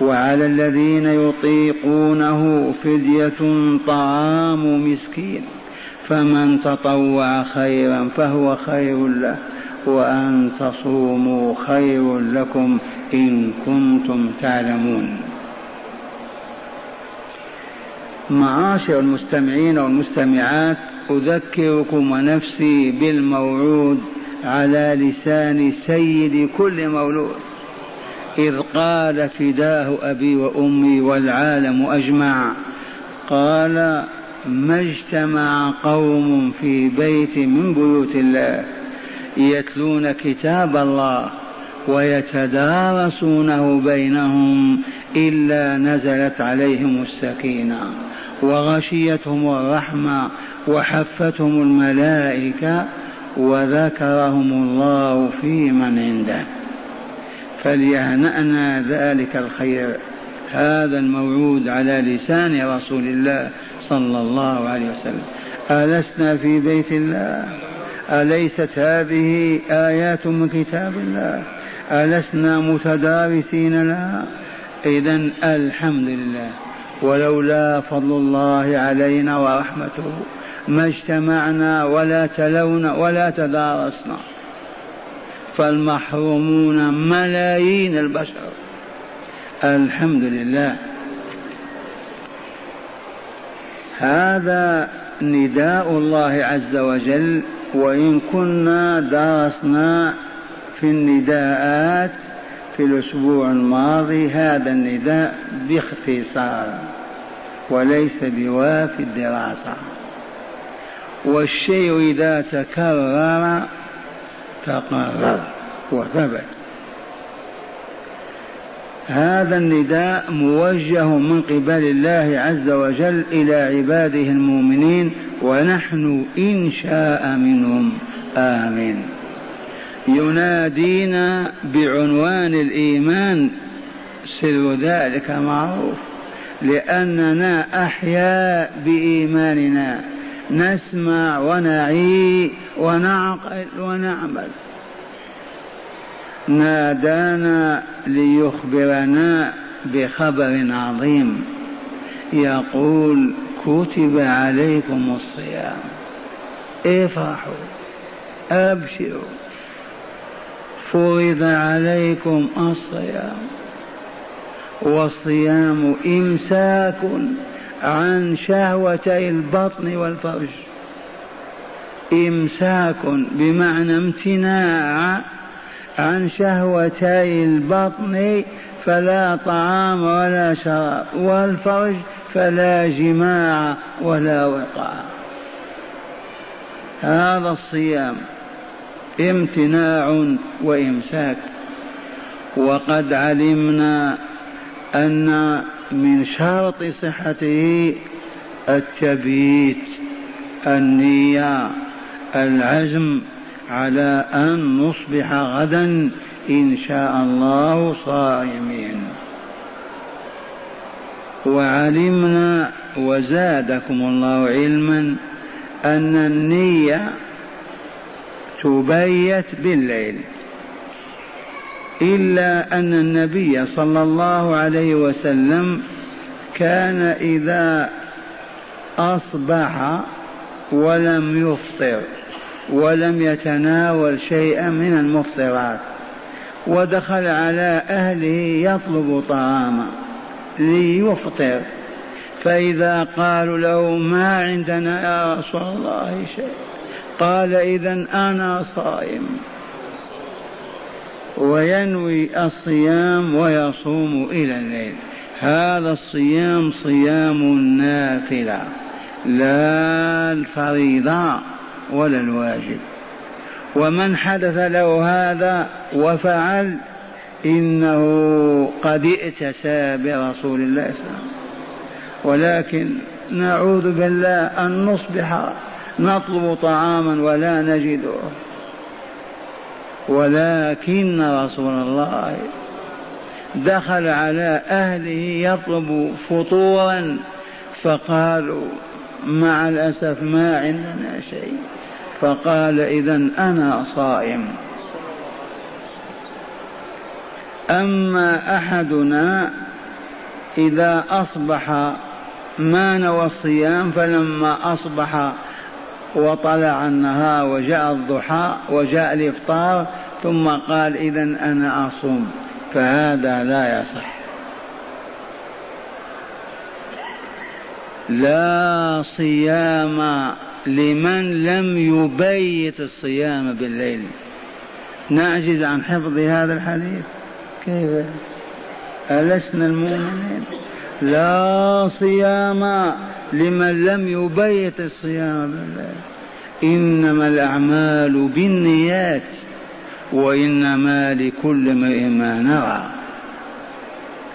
وعلى الذين يطيقونه فدية طعام مسكين. فمن تطوع خيرا فهو خير له وأن تصوموا خير لكم إن كنتم تعلمون. معاشر المستمعين والمستمعات أذكركم ونفسي بالموعود على لسان سيد كل مولود. إذ قال فداه أبي وأمي والعالم أجمع قال ما اجتمع قوم في بيت من بيوت الله يتلون كتاب الله ويتدارسونه بينهم إلا نزلت عليهم السكينة وغشيتهم الرحمة وحفتهم الملائكة وذكرهم الله في من عنده. فليهنأنا ذلك الخير. هذا الموعود على لسان رسول الله صلى الله عليه وسلم. ألسنا في بيت الله؟ أليست هذه آيات من كتاب الله؟ ألسنا متدارسين لها؟ إذا الحمد لله. ولولا فضل الله علينا ورحمته ما اجتمعنا ولا تلونا ولا تدارسنا. فالمحرومون ملايين البشر. الحمد لله. هذا نداء الله عز وجل وإن كنا درسنا في النداءات في الأسبوع الماضي هذا النداء باختصار وليس بوافي الدراسة. والشيء إذا تكرر تقرر وثبت. هذا النداء موجه من قبل الله عز وجل إلى عباده المؤمنين ونحن إن شاء منهم آمين. ينادينا بعنوان الإيمان سر ذلك معروف لأننا أحياء بإيماننا. نسمع ونعي ونعقل ونعمل. نادانا ليخبرنا بخبر عظيم. يقول كتب عليكم الصيام. افرحوا أبشروا. فرض عليكم الصيام. والصيام إمساك. عن شهوتي البطن والفرج. إمساك بمعنى امتناع عن شهوتي البطن فلا طعام ولا شراب والفرج فلا جماع ولا وقاع. هذا الصيام امتناع وإمساك. وقد علمنا أن من شرط صحته التبييت النية العزم على أن نصبح غدا إن شاء الله صائمين. وعلمنا وزادكم الله علما أن النية تبيت بالليل. إلا أن النبي صلى الله عليه وسلم كان إذا أصبح ولم يفطر ولم يتناول شيئا من المفطرات ودخل على أهله يطلب طعاما ليفطر. فإذا قالوا له ما عندنا يا رسول الله شيء؟ قال إذا أنا صائم. وينوي الصيام ويصوم إلى الليل. هذا الصيام صيام النافلة لا الفريضة ولا الواجب. ومن حدث له هذا وفعل إنه قد ائتسى برسول الله صلى الله عليه وسلم. ولكن نعوذ بالله أن نصبح نطلب طعاما ولا نجده. ولكن رسول الله دخل على أهله يطلب فطورا فقالوا مع الأسف ما عندنا شيء. فقال إذا أنا صائم. أما أحدنا إذا أصبح ما نوى الصيام فلما أصبح وطلع النهار وجاء الضحى وجاء الإفطار ثم قال إذا أنا أصوم فهذا لا يصح. لا صيام لمن لم يبيت الصيام بالليل. نعجز عن حفظ هذا الحديث؟ كيف؟ ألسنا المؤمنين؟ لا صيام لمن لم يبيت الصيام. بالله إنما الأعمال بالنيات وإنما لكل امرئ ما نرى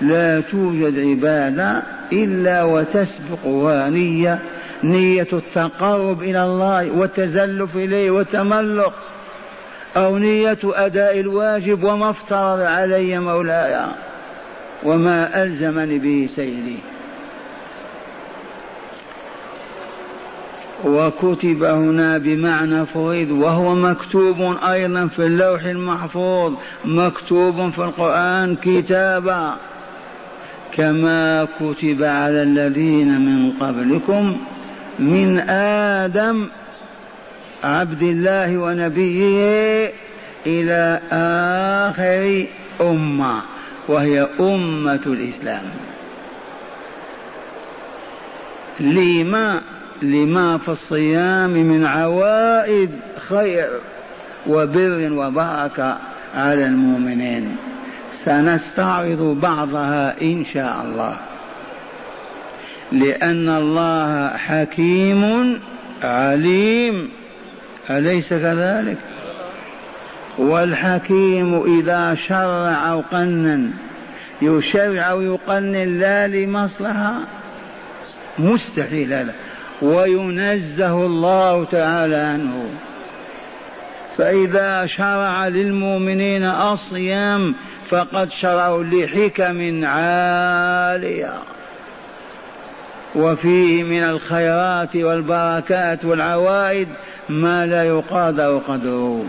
لا توجد عبادة إلا وتسبقها نية نية التقرب إلى الله والتزلف إليه والتملق أو نية أداء الواجب وما افترض علي مولاي. وما ألزمني به سيدي وكتب هنا بمعنى فريد وهو مكتوب أيضا في اللوح المحفوظ مكتوب في القرآن كتابا. كما كتب على الذين من قبلكم من آدم عبد الله ونبيه إلى آخر أمة. وهي أمة الإسلام. لما لما في الصيام من عوائد خير وبر وبركة على المؤمنين. سنستعرض بعضها إن شاء الله. لأن الله حكيم عليم. أليس كذلك؟ والحكيم إذا شرع أو قنن. يشرع أو يقنن لا لمصلحة. مستحيل هذا. وينزه الله تعالى عنه. فإذا شرع للمؤمنين الصيام فقد شرعوا لحكم عالية. وفيه من الخيرات والبركات والعوائد ما لا يقادر قدره.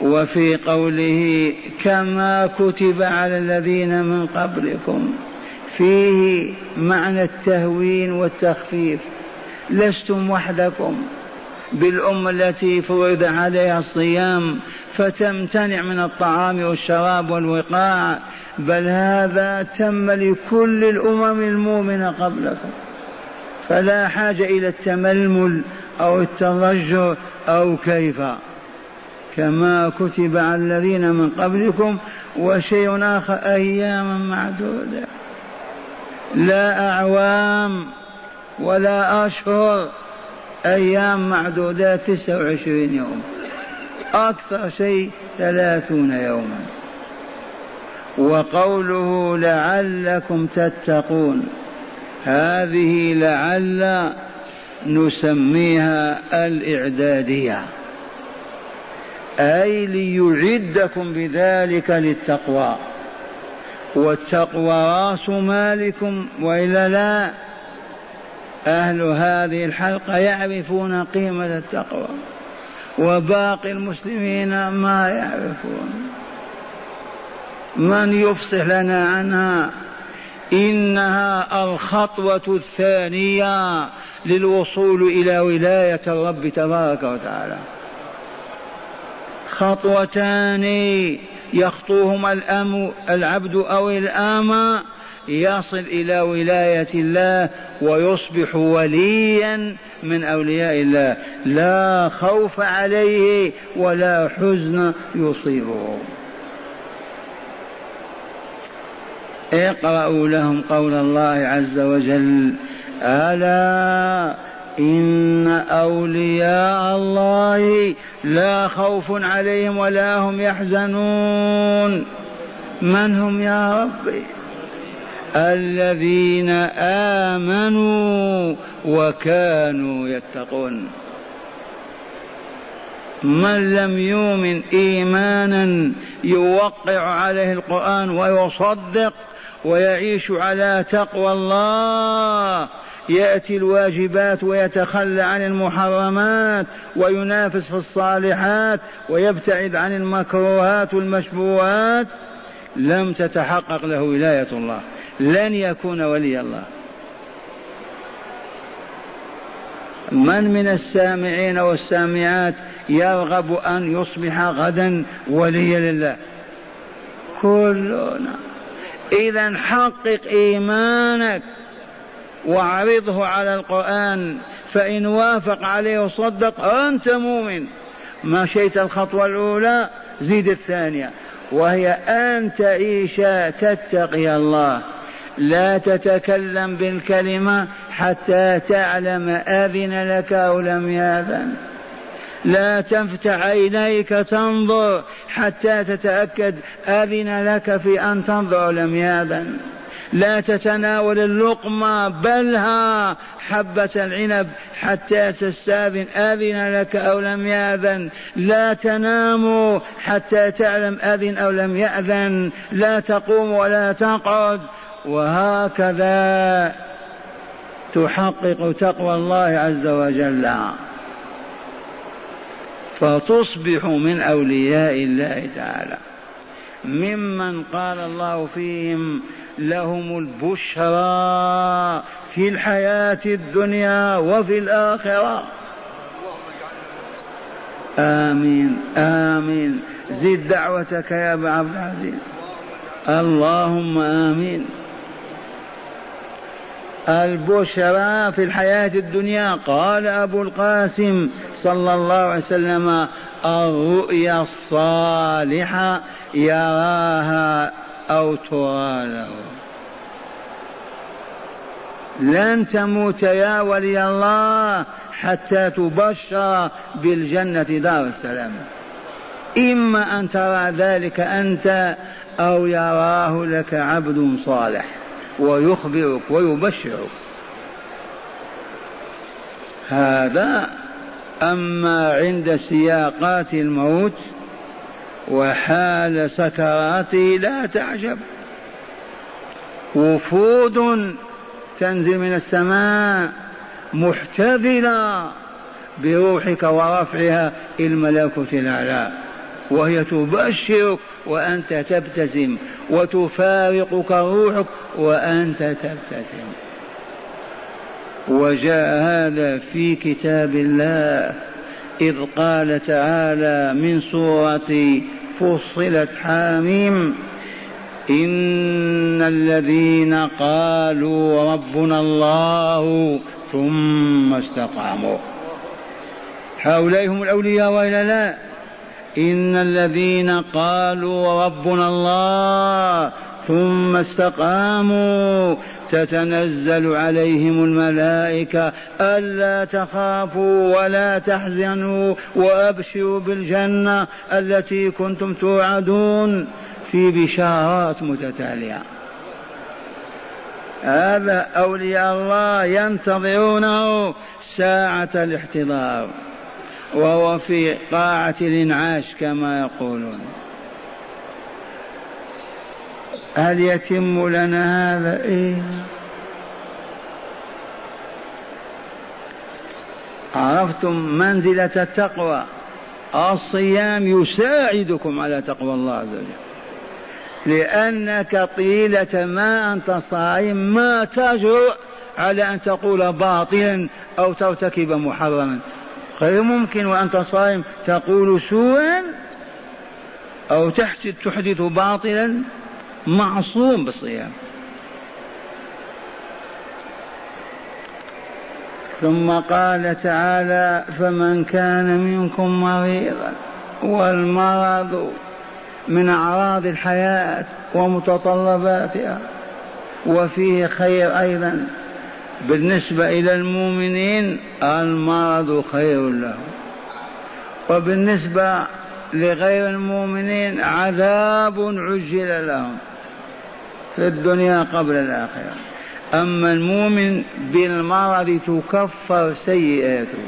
وفي قوله كما كتب على الذين من قبلكم فيه معنى التهوين والتخفيف. لستم وحدكم. بالأمة التي فرض عليها الصيام فتمتنع من الطعام والشراب والوقاع بل هذا تم لكل الأمم المؤمنة قبلكم. فلا حاجة إلى التململ أو التضجر أو كيف. كما كتب على الذين من قبلكم وشيء آخر أياما معدودة. لا أعوام ولا أشهر أيام معدودات تسعة وعشرين يوم. أكثر شيء ثلاثون يوما. وقوله لعلكم تتقون هذه لعل نسميها الإعدادية. أي ليعدكم بذلك للتقوى. والتقوى رأس مالكم وإلا لا أهل هذه الحلقة يعرفون قيمة التقوى وباقي المسلمين ما يعرفون. من يفصح لنا عنها؟ إنها الخطوة الثانية للوصول إلى ولاية الرب تبارك وتعالى. خطوتان يخطوهما الأم العبد أو الأمة يصل إلى ولاية الله ويصبح وليا من أولياء الله. لا خوف عليه ولا حزن يصيبه. اقرأوا لهم قول الله عز وجل ألا إن أولياء الله لا خوف عليهم ولا هم يحزنون. من هم يا ربي الذين آمنوا وكانوا يتقون. من لم يؤمن إيمانا يوقع عليه القرآن ويصدق ويعيش على تقوى الله. يأتي الواجبات ويتخلى عن المحرمات وينافس في الصالحات ويبتعد عن المكروهات والمشبوهات. لم تتحقق له ولاية الله. لن يكون ولي الله. من من السامعين والسامعات يرغب أن يصبح غدا وليا لله؟ كلنا. اذا حقق إيمانك. واعرضه على القرآن فإن وافق عليه وصدق أنت مؤمن. مشيت الخطوة الأولى زيد الثانية. وهي أن تعيش تتقي الله. لا تتكلم بالكلمة حتى تعلم أذن لك أو لم يأذن. لا تفتح عينيك تنظر حتى تتأكد أذن لك في أن تنظر لم يأذن. لا تتناول اللقمة بلها حبة العنب حتى تستأذن آذن لك أو لم يأذن. لا تنام حتى تعلم أذن أو لم يأذن. لا تقوم ولا تقعد. وهكذا تحقق تقوى الله عز وجل. فتصبح من أولياء الله تعالى. ممن قال الله فيهم لهم البشرى في الحياة الدنيا وفي الآخرة. آمين آمين. زد دعوتك يا أبا عبد العزيز. اللهم آمين. البشرى في الحياة الدنيا قال أبو القاسم صلى الله عليه وسلم الرؤيا الصالحة يراها أو ترى له لن تموت يا ولي الله حتى تبشر بالجنة دار السلام. إما أن ترى ذلك أنت أو يراه لك عبد صالح ويخبرك ويبشرك. هذا أما عند سياقات الموت وحال سكراته لا تعجب. وفود تنزل من السماء محتفلة بروحك ورفعها إلى الملكوت الأعلى. وهي تبشرك وأنت تبتسم وتفارقك روحك وأنت تبتسم. وجاء هذا في كتاب الله. إذ قال تعالى من سورة فصلت حاميم إن الذين قالوا ربنا الله ثم استقاموا. هؤلاء هم الأولياء وإلا لا؟ إن الذين قالوا ربنا الله ثم استقاموا. تتنزل عليهم الملائكة ألا تخافوا ولا تحزنوا وأبشروا بالجنة التي كنتم توعدون في بشارات متتالية. هذا أولياء الله ينتظرونه ساعة الاحتضار وهو في قاعة الإنعاش كما يقولون. هل يتم لنا هذا إيه؟ عرفتم منزلة التقوى. الصيام يساعدكم على تقوى الله عز وجل. لأنك طيلة ما أنت صائم ما تجرؤ على أن تقول باطلا أو ترتكب محرما. غير ممكن وأنت صائم تقول سوءا أو تحدث باطلا. معصوم بالصيام. ثم قال تعالى فمن كان منكم مريضا والمرض من أعراض الحياة ومتطلباتها وفيه خير أيضا بالنسبة إلى المؤمنين المرض خير لهم. وبالنسبة لغير المؤمنين عذاب عجل لهم. في الدنيا قبل الآخرة. أما المؤمن بالمرض تكفر سيئاته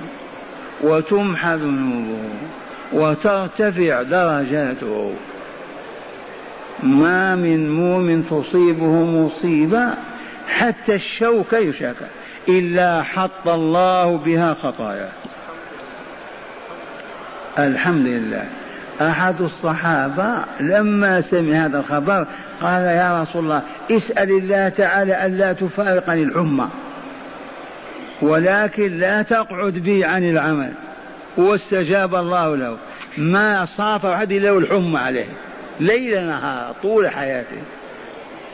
وتمحى ذنوبه وترتفع درجاته. ما من مؤمن تصيبه مصيبة حتى الشوك يشاك إلا حط الله بها خطاياه. الحمد لله. أحد الصحابة لما سمع هذا الخبر قال يا رسول الله اسأل الله تعالى ألا تفارقني الحمى ولكن لا تقعد بي عن العمل. واستجاب الله له ما صاف أحد له الحمى عليه ليل نهار طول حياته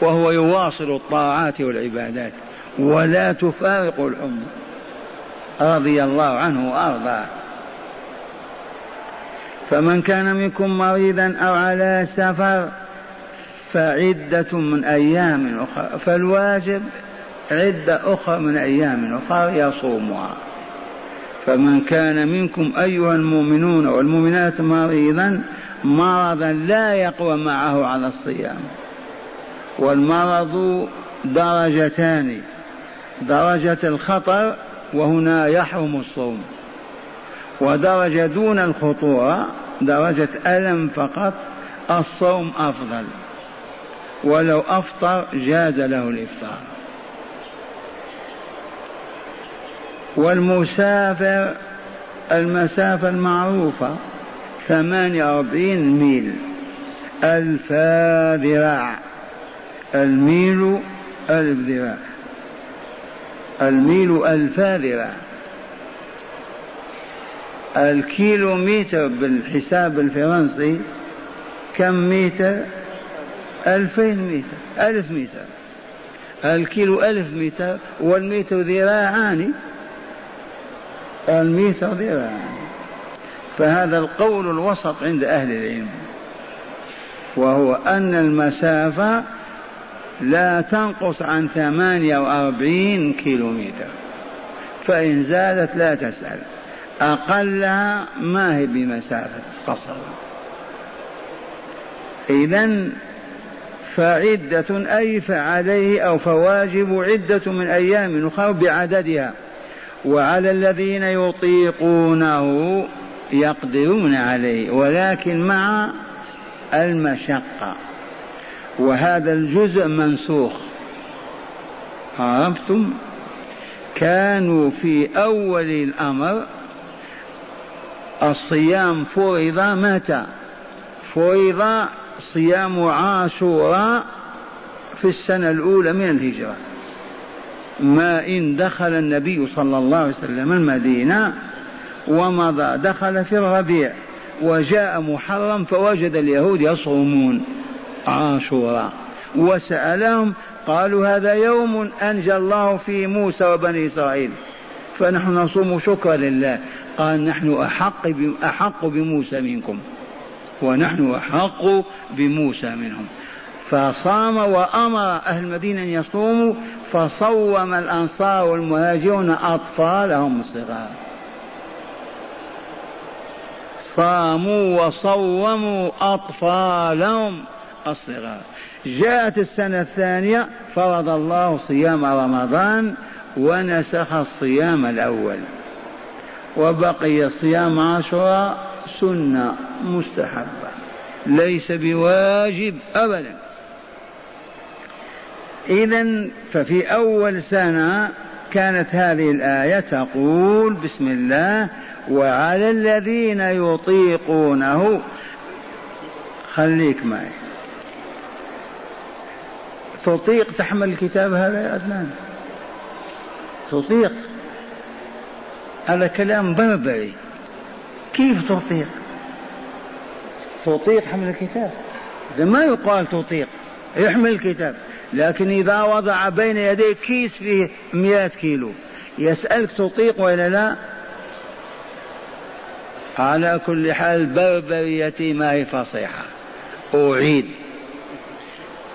وهو يواصل الطاعات والعبادات ولا تفارق الحمى. رضي الله عنه وأرضاه. فمن كان منكم مريضا أو على سفر فعدة من أيام أخرى فالواجب عدة أخرى من أيام أخرى يصومها. فمن كان منكم أيها المؤمنون والمؤمنات مريضا مرضا لا يقوى معه على الصيام. والمرض درجتان درجة الخطر وهنا يحرم الصوم. ودرجة دون الخطورة درجة ألم فقط الصوم أفضل. ولو أفطر جاز له الإفطار. والمسافر المسافة المعروفة ثمانية وأربعين ميل. ألفا ذراع. الميل ألف ذراع. الميل ألفا ذراع. الكيلو متر بالحساب الفرنسي كم متر؟ ألفين متر ألف متر. الكيلو ألف متر والمتر ذراعان. المتر ذراعان. فهذا القول الوسط عند أهل العلم. وهو أن المسافة لا تنقص عن ثمانية وأربعين كيلو متر فإن زادت لا تسأل. أقلها ما هي بمسافة قصر. إذا فعدة أي فعليه أو فواجب عدة من أيام أخرى بعددها. وعلى الذين يطيقونه يقدرون عليه ولكن مع المشقة. وهذا الجزء منسوخ. عرفتم؟ كانوا في أول الأمر الصيام فرض متى فرض صيام عاشوراء في السنة الأولى من الهجرة. ما إن دخل النبي صلى الله عليه وسلم المدينة ومضى دخل في الربيع وجاء محرم فوجد اليهود يصومون عاشوراء. وسألهم قالوا هذا يوم أنجى الله فيه موسى وبني إسرائيل. فنحن نصوم شكرا لله. قال نحن أحق أحق بموسى منكم. ونحن أحق بموسى منهم. فصام وأمر أهل المدينة أن يصوموا فصوم الأنصار والمهاجرون أطفالهم الصغار. صاموا وصوموا أطفالهم الصغار. جاءت السنة الثانية فرض الله صيام رمضان ونسخ الصيام الأول. وبقي صيام عاشوراء سنة مستحبة ليس بواجب أبدا. إذا ففي أول سنة كانت هذه الآية تقول بسم الله وعلى الذين يطيقونه. خليك معي. تطيق تحمل الكتاب هذا يا عدنان؟ تطيق. هذا كلام بربري. كيف تطيق؟ تطيق حمل الكتاب. إذا ما يقال تطيق يحمل الكتاب. لكن إذا وضع بين يديك كيس فيه مئة كيلو يسألك تطيق ولا لا؟ على كل حال بربريتي ما هي فصيحة. أعيد.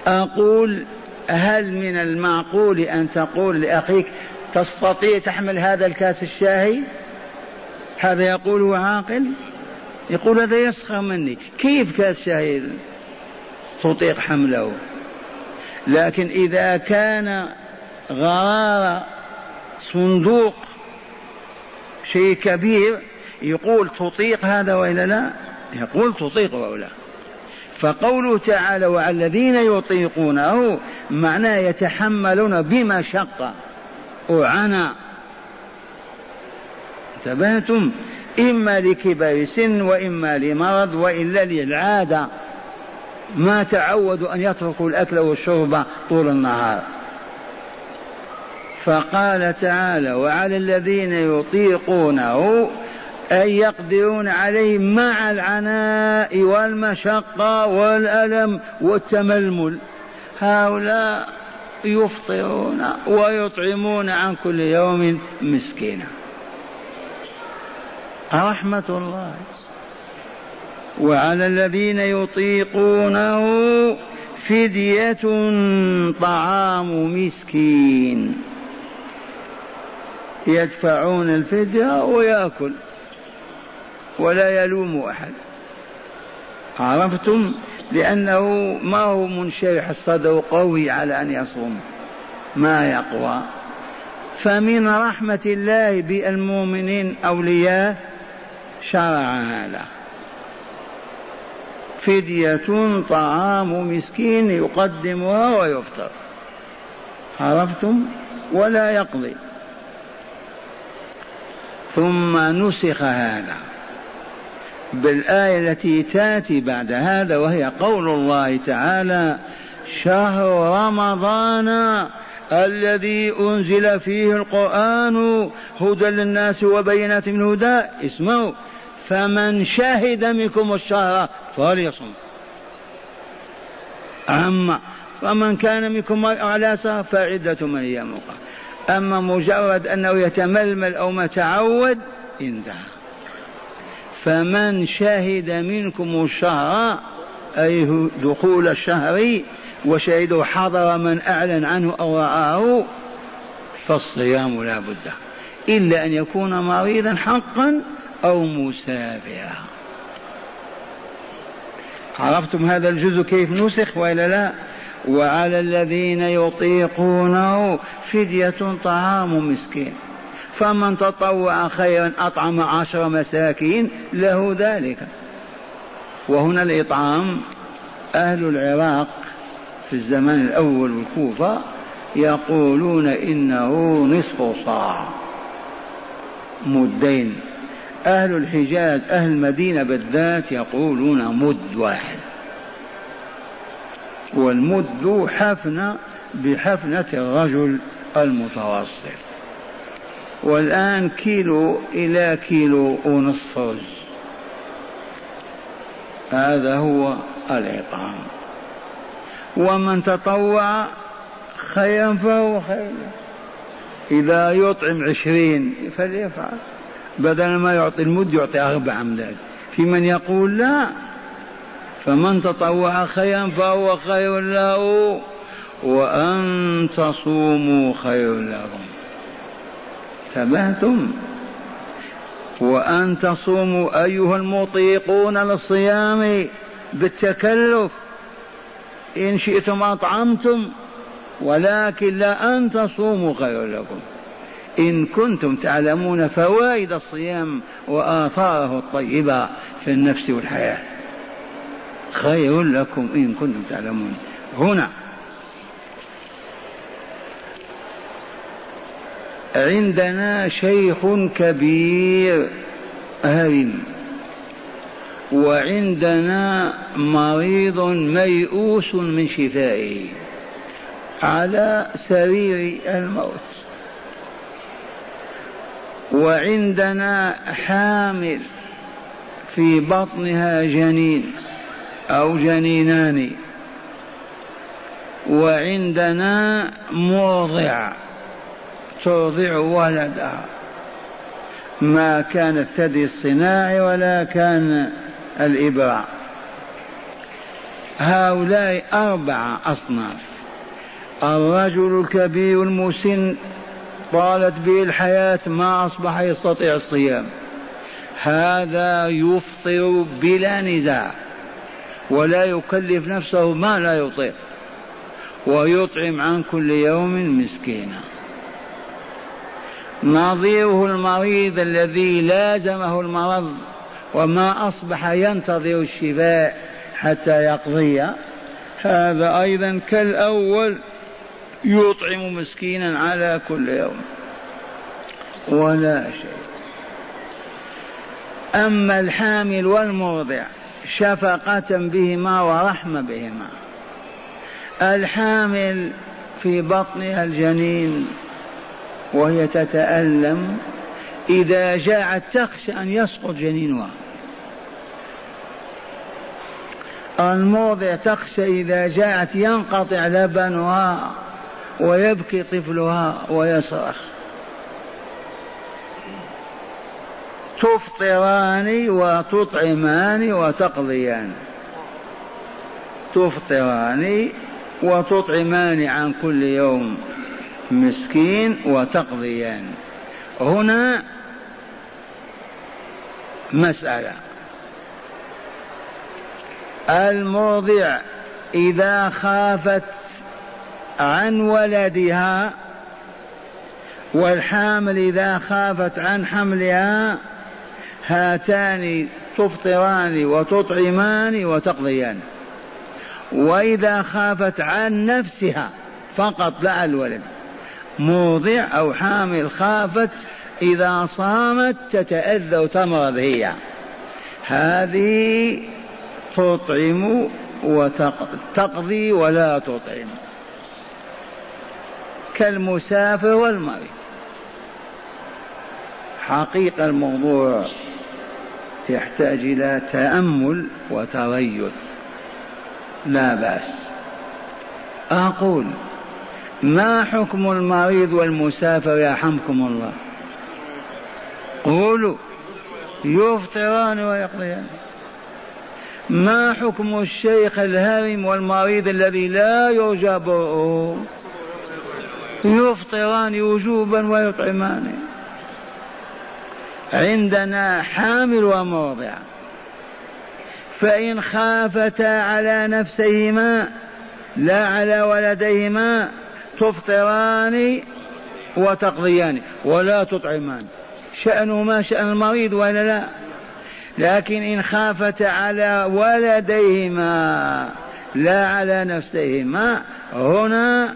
أقول هل من المعقول أن تقول لأخيك تستطيع تحمل هذا الكاس الشاهي؟ هذا يقوله عاقل. يقول هذا يسخر مني. كيف كاس شاهي تطيق حمله؟ لكن إذا كان غرار صندوق شيء كبير يقول تطيق هذا وإلا لا؟ يقول تطيق لا. فقوله تعالى وعلى الذين يطيقونه معناه يتحملون بمشقة وعنى انتبهتم؟ إما لكبر سن وإما لمرض وإلا للعادة. ما تعودوا أن يتركوا الأكل والشرب طول النهار. فقال تعالى وعلى الذين يطيقونه أن يقدرون عليه مع العناء والمشقة والألم والتململ. هؤلاء يفطرون ويطعمون عن كل يوم مسكينا. رحمة الله. وعلى الذين يطيقونه فدية طعام مسكين. يدفعون الفدية ويأكل ولا يلوم أحد. عرفتم؟ لأنه ما هو منشرح الصدر قوي على أن يصوم. ما يقوى. فمن رحمة الله بالمؤمنين أولياء شرع هذا. فدية طعام مسكين يقدمها ويفطر. عرفتم؟ ولا يقضي. ثم نسخ هذا. بالآية التي تأتي بعد هذا وهي قول الله تعالى شهر رمضان الذي أنزل فيه القرآن هدى للناس وبينات من هدى. اسمعوا. فمن شهد منكم الشهر فليصم. أما فمن كان منكم على سهر فعدة من أيام أما مجرد أنه يتململ أو متعود انتهى. فمن شهد منكم الشهر أي دخول الشهر وشهده حضر من أعلن عنه أو رآه فالصيام لا بد. إلا أن يكون مريضا حقا أو مسافرا. عرفتم هذا الجزء كيف نسخ وإلا لا؟ وعلى الذين يطيقونه فدية طعام مسكين. فمن تطوع خيرا أطعم عشر مساكين له ذلك. وهنا الإطعام أهل العراق في الزمان الأول والكوفة يقولون إنه نصف صاع مدين. أهل الحجاز أهل المدينة بالذات يقولون مد واحد. والمد حفنة بحفنة الرجل المتوسط. والآن كيلو إلى كيلو ونصف رز هذا هو الإطعام ومن تطوع خيرا فهو خير. إذا يطعم عشرين فليفعل. بدل ما يعطي المد يعطي أربعة من ذلك في من يقول لا فمن تطوع خيرا فهو خير له وأن تصوموا خير لكم انتبهتم؟ وأن تصوموا أيها المطيقون للصيام بالتكلف. إن شئتم أطعمتم ولكن لا أن تصوموا خير لكم. إن كنتم تعلمون فوائد الصيام وآثاره الطيبة في النفس والحياة. خير لكم إن كنتم تعلمون. هنا عندنا شيخ كبير. هرم وعندنا مريض ميؤوس من شفائه على سرير الموت. وعندنا حامل في بطنها جنين أو جنينان. وعندنا مرضع. ترضع ولدها. ما كان الثدي الصناعي ولا كان الإبرة هؤلاء أربعة أصناف. الرجل الكبير المسن طالت به الحياة ما أصبح يستطيع الصيام. هذا يفطر بلا نزاع. ولا يكلف نفسه ما لا يطيق. ويطعم عن كل يوم مسكينا. نظيره المريض الذي لازمه المرض وما أصبح ينتظر الشفاء حتى يقضي. هذا أيضا كالأول يطعم مسكينا على كل يوم. ولا شيء. أما الحامل والمرضع شفقة بهما ورحمة بهما. الحامل في بطنها الجنين وهي تتألم إذا جاعت تخشى أن يسقط جنينها. المرضع تخشى إذا جاءت ينقطع لبنها ويبكي طفلها ويصرخ. تفطران وتطعمان وتقضيان. تفطران وتطعمان عن كل يوم. مسكين وتقضيان. هنا مسألة. المرضع إذا خافت عن ولدها والحامل إذا خافت عن حملها هاتان تفطران وتطعمان وتقضيان. وإذا خافت عن نفسها فقط لا الولد. موضع أو حامل خافت إذا صامت تتأذى وتمرض هي هذه تطعم وتقضي ولا تطعم. كالمسافر والمريض. حقيقة الموضوع يحتاج إلى تأمل وتريث. لا بأس. أقول ما حكم المريض والمسافر يرحمكم الله؟ قولوا. يفطران ويقضيان. ما حكم الشيخ الهرم والمريض الذي لا يرجى برؤه؟ يفطران وجوبا ويطعمان. عندنا حامل وموضع. فإن خافتا على نفسيهما لا على ولديهما تفطران وتقضيان ولا تطعمان. شأنهما شأن المريض ولا لا؟ لكن إن خافت على ولديهما لا على نفسيهما هنا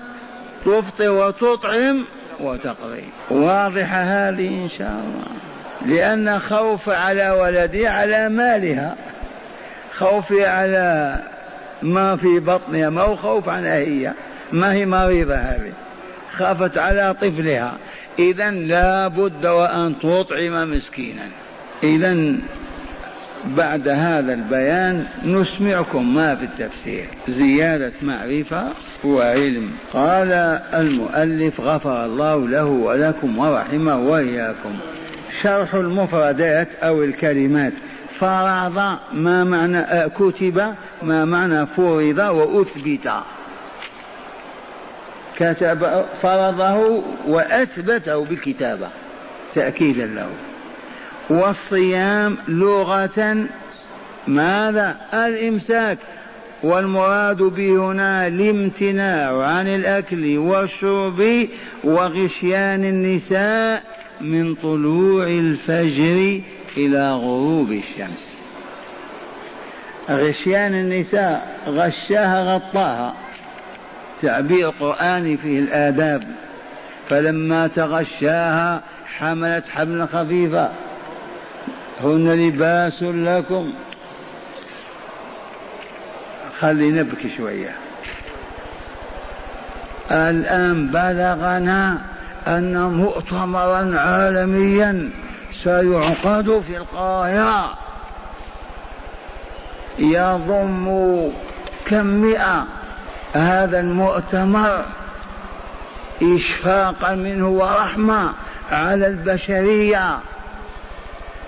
تفطر وتطعم وتقضي. واضحة هذه إن شاء الله. لأن خوف على ولدي على مالها. خوفي على ما في بطنها ما هو خوف عنها هي. ما هي مريضة هذه؟ خافت على طفلها. إذا لا بد وأن تطعم مسكينا. إذا بعد هذا البيان نسمعكم ما في التفسير. زيادة معرفة وعلم. قال المؤلف غفر الله له ولكم ورحمه وإياكم. شرح المفردات أو الكلمات. فرض ما معنى كتب ما معنى فرض وأثبت. كتب فرضه وأثبته بالكتابة تأكيدا له. والصيام لغة ماذا؟ الإمساك. والمراد به هنا الامتناع عن الأكل والشرب وغشيان النساء من طلوع الفجر إلى غروب الشمس. غشيان النساء غشاها غطاها. تعبير قرآني فيه الآداب. فلما تغشاها حملت حملا خفيفا هن لباس لكم. خلي نبكي شوية. الآن بلغنا أن مؤتمرا عالميا سيعقد في القاهرة. يضم كم مئة هذا المؤتمر إشفاقا منه ورحمة على البشرية.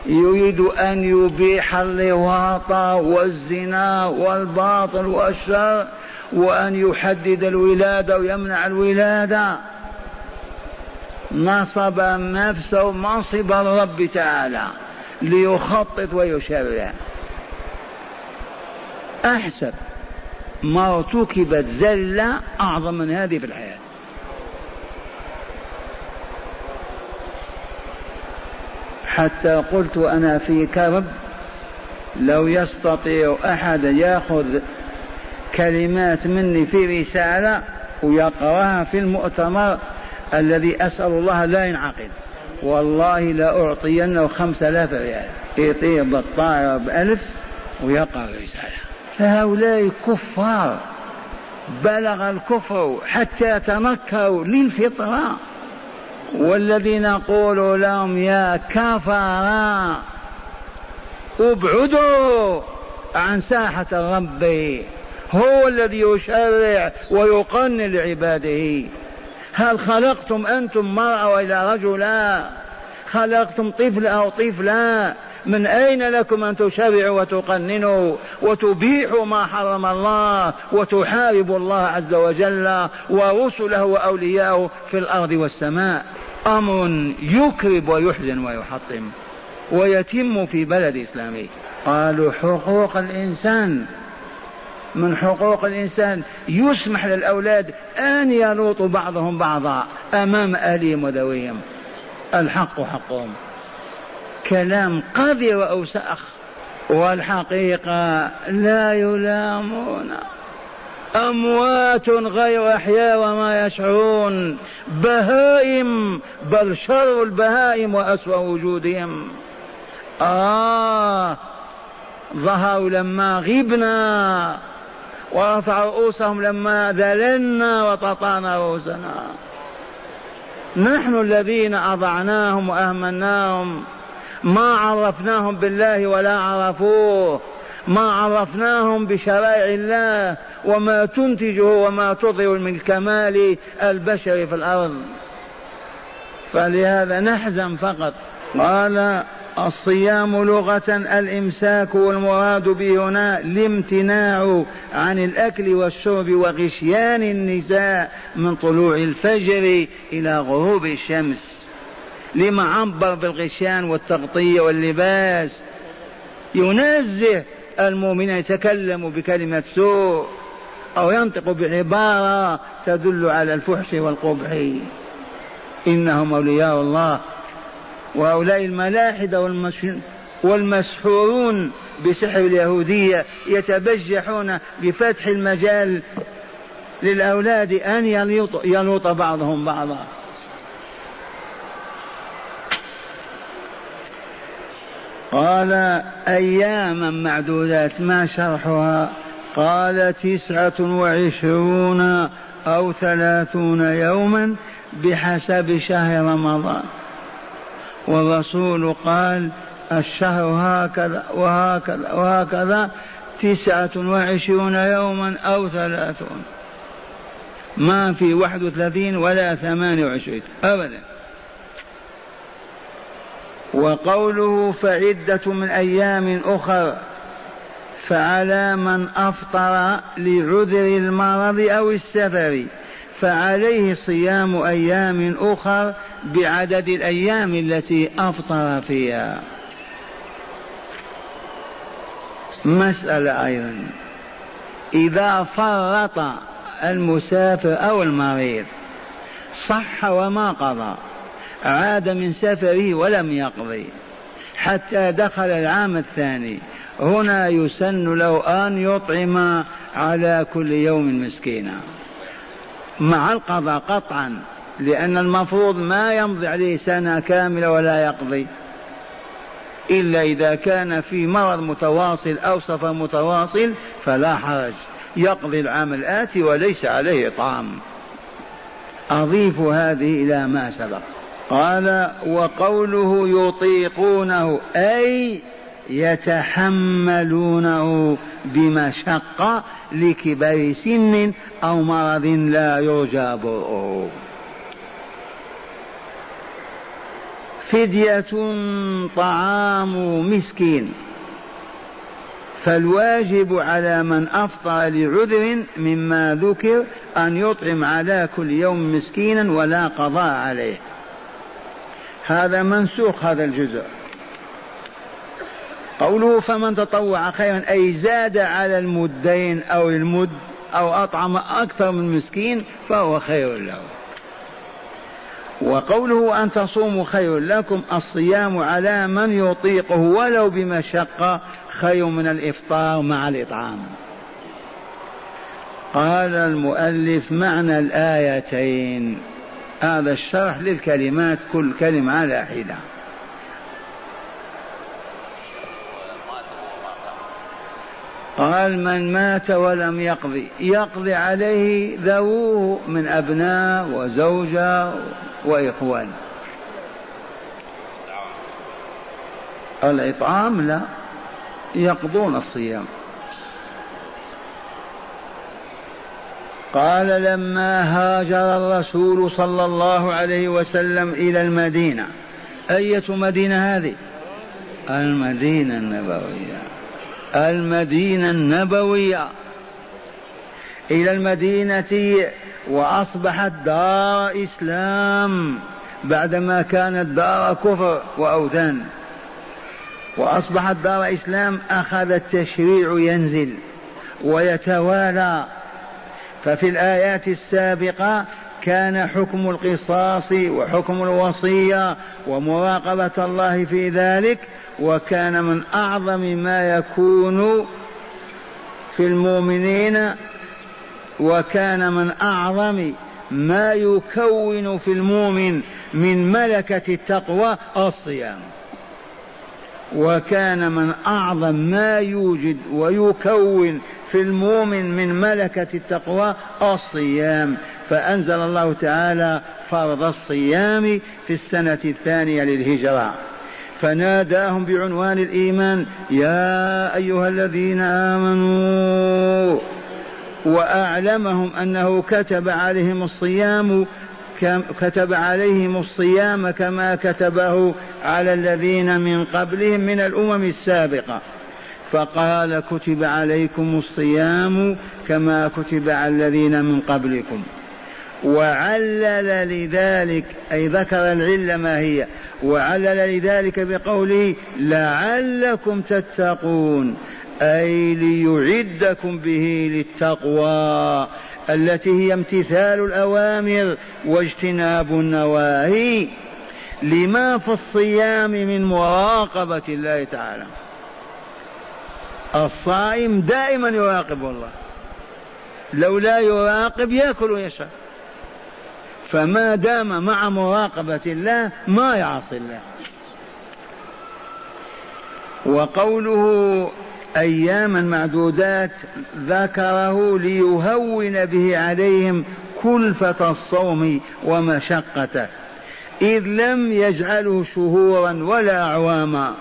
يريد أن يبيح اللواط والزنا والباطل والشر وأن يحدد الولادة ويمنع الولادة. نصب نفسه منصب الرب تعالى ليخطط ويشرع. أحسب ما ارتكبت زلة أعظم من هذه في الحياة. حتى قلت أنا في كرب لو يستطيع أحد يأخذ كلمات مني في رسالة ويقرأها في المؤتمر الذي أسأل الله لا ينعقد والله لأعطينه خمسة آلاف ريال. يطير بالطائرة بألف ويقرأ الرسالة. فهؤلاء كفار. بلغ الكفر حتى تنكروا للفطرة. والذي نقول لهم يا كفرا ابعدوا عن ساحة الرب. هو الذي يشرع ويقنن لعباده. هل خلقتم أنتم مرأة وإلى رجلا؟ خلقتم طفل أو طفلا؟ من أين لكم أن تشرعوا وتقننوا وتبيحوا ما حرم الله وتحاربوا الله عز وجل ورسله وأولياءه في الأرض والسماء؟ أمر يكرب ويحزن ويحطم ويتم في بلد إسلامي. قالوا حقوق الإنسان. من حقوق الإنسان يسمح للأولاد أن يلوطوا بعضهم بعضا أمام أهلهم وذويهم. الحق حقهم. كلام قذر وأوساخ والحقيقة لا يلامون. أموات غير أحياء وما يشعرون. بهائم بل شر البهائم وأسوأ وجودهم. آه ظهروا لما غبنا ورفع رؤوسهم لما ذللنا وتطانا رؤوسنا. نحن الذين أضعناهم وأهملناهم. ما عرفناهم بالله ولا عرفوه. ما عرفناهم بشرائع الله وما تنتجه وما تظهر من كمال البشر في الأرض. فلهذا نحزن فقط. قال الصيام لغة الإمساك والمراد به هنا الامتناع عن الأكل والشرب وغشيان النساء من طلوع الفجر إلى غروب الشمس. لما عبر بالغشيان والتغطية واللباس. ينزه المؤمن يتكلم بكلمة سوء أو ينطق بعبارة تدل على الفحش والقبح. إنهم أولياء الله وهؤلاء الملاحدة والمسحورون بسحر اليهودية يتبجحون بفتح المجال للأولاد أن يلوط, بعضهم بعضا. قال أياما معدودات ما شرحها؟ قال تسعة وعشرون أو ثلاثون يوما بحسب شهر رمضان. والرسول قال الشهر هكذا وهكذا وهكذا تسعة وعشرون يوما أو ثلاثون. ما في واحد وثلاثين ولا ثمانية وعشرين. أبدا. وقوله فعدة من أيام أخر فعلى من أفطر لعذر المرض أو السفر فعليه صيام أيام أخر بعدد الأيام التي أفطر فيها. مسألة أيضا إذا فرط المسافر أو المريض صح وما قضى؟ عاد من سفره ولم يقضي حتى دخل العام الثاني. هنا يسن له أن يطعم على كل يوم مسكينا. مع القضاء قطعا لأن المفروض ما يمضي عليه سنة كاملة ولا يقضي. إلا إذا كان في مرض متواصل أو سفر متواصل فلا حرج. يقضي العام الآتي وليس عليه طعام. أضيف هذه إلى ما سبق. قال وقوله يطيقونه أي يتحملونه بمشقة لكبر سن أو مرض لا يرجى برؤه فدية طعام مسكين. فالواجب على من أفطر لعذر مما ذكر أن يطعم على كل يوم مسكينا ولا قضاء عليه. هذا منسوخ هذا الجزء. قوله فمن تطوع خيرا أي زاد على المدين أو المد أو أطعم أكثر من مسكين فهو خير له. وقوله أن تصوموا خير لكم الصيام على من يطيقه ولو بمشقة خير من الإفطار مع الإطعام. قال المؤلف معنى الآيتين. هذا الشرح للكلمات كل كلمة على حدة قال من مات ولم يقضي. يقضي عليه ذووه من أبناء وزوجة وإخوان. الإطعام لا يقضون الصيام. قال لما هاجر الرسول صلى الله عليه وسلم إلى المدينة أية مدينة هذه؟ المدينة النبوية. المدينة النبوية. إلى المدينة وأصبحت دار إسلام بعدما كانت دار كفر وأوثان. وأصبحت دار إسلام أخذ التشريع ينزل ويتوالى. ففي الآيات السابقة كان حكم القصاص وحكم الوصية ومراقبة الله في ذلك وكان من أعظم ما يكون في المؤمنين وكان من أعظم ما يكون في المؤمن من ملكة التقوى الصيام. وكان من أعظم ما يوجد ويكون في المؤمن من ملكة التقوى الصيام. فأنزل الله تعالى فرض الصيام في السنة الثانية للهجرة. فناداهم بعنوان الإيمان يا أيها الذين آمنوا. وأعلمهم أنه كتب عليهم الصيام كتب عليهم الصيام كما كتبه على الذين من قبلهم من الأمم السابقة. فقال كتب عليكم الصيام كما كتب على الذين من قبلكم. وعلل لذلك أي ذكر العلة ما هي. وعلل لذلك بقوله لعلكم تتقون أي ليعدكم به للتقوى. التي هي امتثال الأوامر واجتناب النواهي لما في الصيام من مراقبة الله تعالى. الصائم دائما يراقب الله. لو لا يراقب يأكل ويشرب. فما دام مع مراقبة الله ما يعصي الله. وقوله أياما معدودات ذكره ليهون به عليهم كلفة الصوم ومشقته إذ لم يجعله شهورا ولا أعواما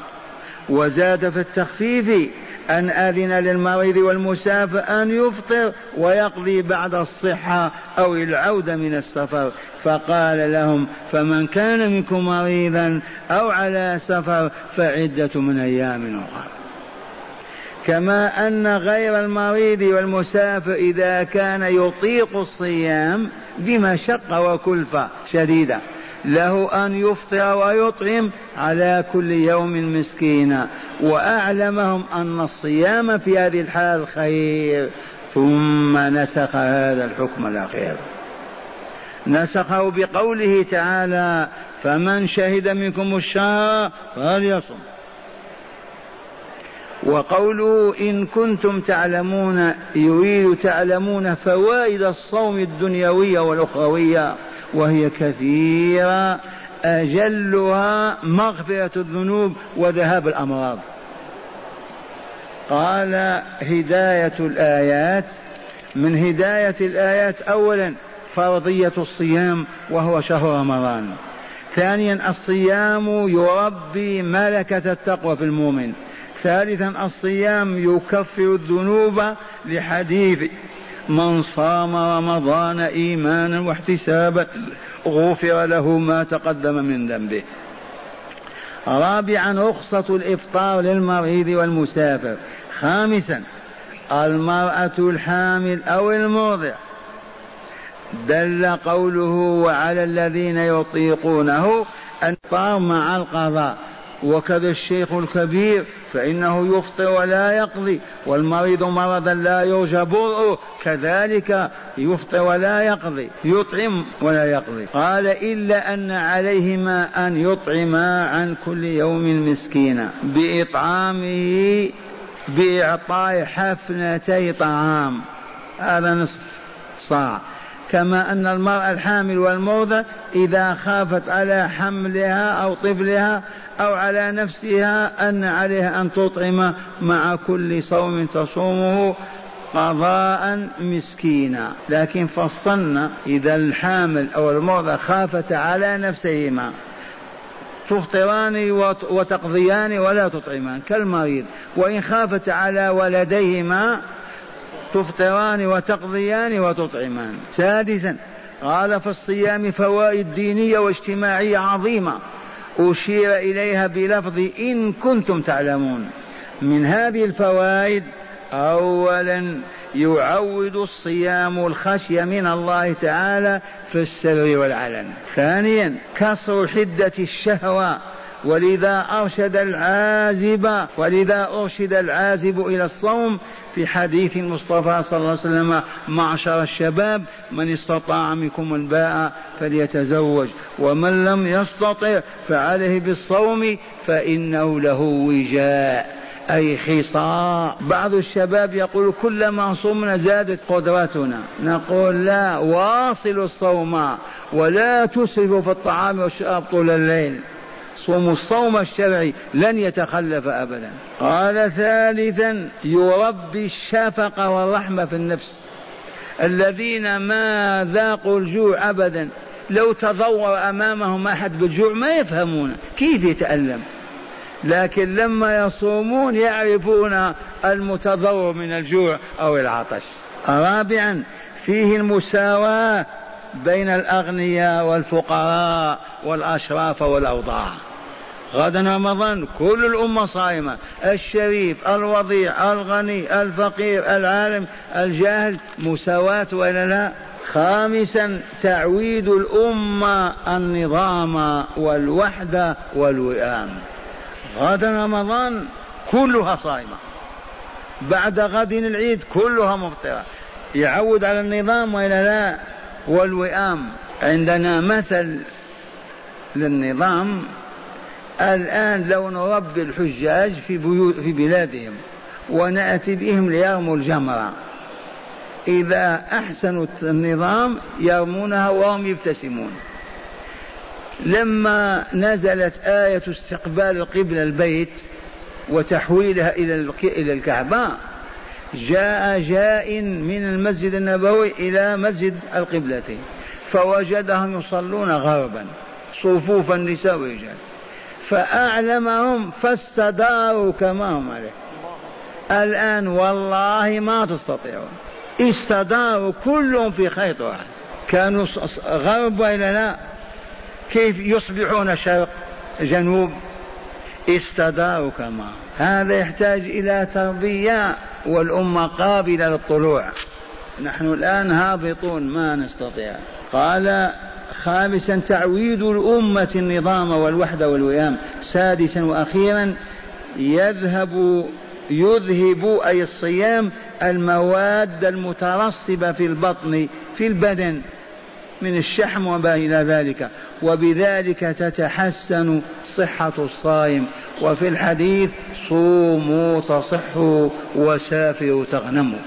وزاد في التخفيف أن أذن للمريض والمسافر أن يفطر ويقضي بعد الصحة أو العودة من السفر. فقال لهم فمن كان منكم مريضا أو على سفر فعدة من أيام أخرى. كما أن غير المريض والمسافر إذا كان يطيق الصيام بمشقة وكلفة شديدة له أن يفطر ويطعم على كل يوم مسكينا. وأعلمهم أن الصيام في هذه الحال خير. ثم نسخ هذا الحكم الأخير. نسخه بقوله تعالى فمن شهد منكم الشهر فليصم وقوله إن كنتم تعلمون يريد تعلمون فوائد الصوم الدنيوية والأخروية وهي كثيرة أجلها مغفرة الذنوب وذهاب الأمراض. قال هداية الآيات من هداية الآيات أولا فرضية الصيام وهو شهر رمضان. ثانيا الصيام يربي ملكة التقوى في المؤمن. ثالثا الصيام يكفر الذنوب لحديث من صام رمضان ايمانا واحتسابا غفر له ما تقدم من ذنبه. رابعا رخصة الإفطار للمريض والمسافر. خامسا المرأة الحامل أو المرضع دل قوله وعلى الذين يطيقونه الطار مع القضاء. وكذا الشيخ الكبير فإنه يفطر ولا يقضي والمريض مرضا لا يرجى برؤه كذلك يفطر ولا يقضي يطعم ولا يقضي. قال إلا أن عليهما أن يطعما عن كل يوم مسكينا بإطعامه بإعطاء حفنتي طعام. هذا نصف صاع. كما أن المرأة الحامل والمرضى إذا خافت على حملها أو طفلها أو على نفسها أن عليها أن تطعم مع كل صوم تصومه قضاء مسكينا. لكن فصلنا إذا الحامل أو المرضى خافت على نفسهما. تفطران وتقضيان ولا تطعمان كالمريض. وإن خافت على ولديهما تفطران وتقضيان وتطعمان. سادسا قال في الصيام فوائد دينية واجتماعية عظيمة. أشير إليها بلفظ إن كنتم تعلمون. من هذه الفوائد أولا يعود الصيام الخشية من الله تعالى في السر والعلن. ثانيا كسر حدة الشهوة ولذا أرشد العازب ولذا أرشد العازب إلى الصوم في حديث المصطفى صلى الله عليه وسلم معشر الشباب من استطاع منكم الباء فليتزوج ومن لم يستطع فعليه بالصوم فإنه له وجاء. أي خصاء. بعض الشباب يقول كلما صمنا زادت قدرتنا. نقول لا واصلوا الصوم ولا تسرفوا في الطعام والشراب طول الليل. صوم الصوم الشرعي لن يتخلف أبدا. قال ثالثا يربي الشفقة والرحمة في النفس. الذين ما ذاقوا الجوع أبدا لو تضور أمامهم أحد بالجوع ما يفهمون كيف يتألم؟ لكن لما يصومون يعرفون المتضور من الجوع أو العطش. رابعا فيه المساواة بين الأغنياء والفقراء والأشراف والأوضاع. غدا رمضان كل الأمة صائمة. الشريف الوضيع الغني الفقير العالم الجاهل مساواة ولا لا؟ خامسا تعويد الأمة النظام والوحدة والوئام. غدا رمضان كلها صائمة. بعد غد العيد كلها مفطرة. يعود على النظام وإلا لا؟ والوئام. عندنا مثل للنظام الآن لو نربي الحجاج في, بيوت في بلادهم ونأتي بهم ليرموا الجمرة. إذا أحسنوا النظام يرمونها وهم يبتسمون. لما نزلت آية استقبال القبلة البيت وتحويلها إلى إلى الكعبة جاء جاء من المسجد النبوي إلى مسجد القبلة فوجدهم يصلون غربا صفوف النساء والرجال فأعلمهم فاستداروا كما هم عليه. الآن والله ما تستطيعون. استداروا كلهم في خيط واحد. كانوا غرب وإلا لا؟ كيف يصبحون شرق جنوب؟ استداروا كما هذا يحتاج إلى تربية والأمة قابلة للطلوع. نحن الآن هابطون ما نستطيع. قال خامسا تعويد الأمة النظام والوحدة والوئام. سادسا وأخيرا يذهب يذهب أي الصيام المواد المترسبة في البطن في البدن من الشحم وما إلى ذلك. وبذلك تتحسن صحة الصائم. وفي الحديث صوموا تصحوا وسافروا تغنموا.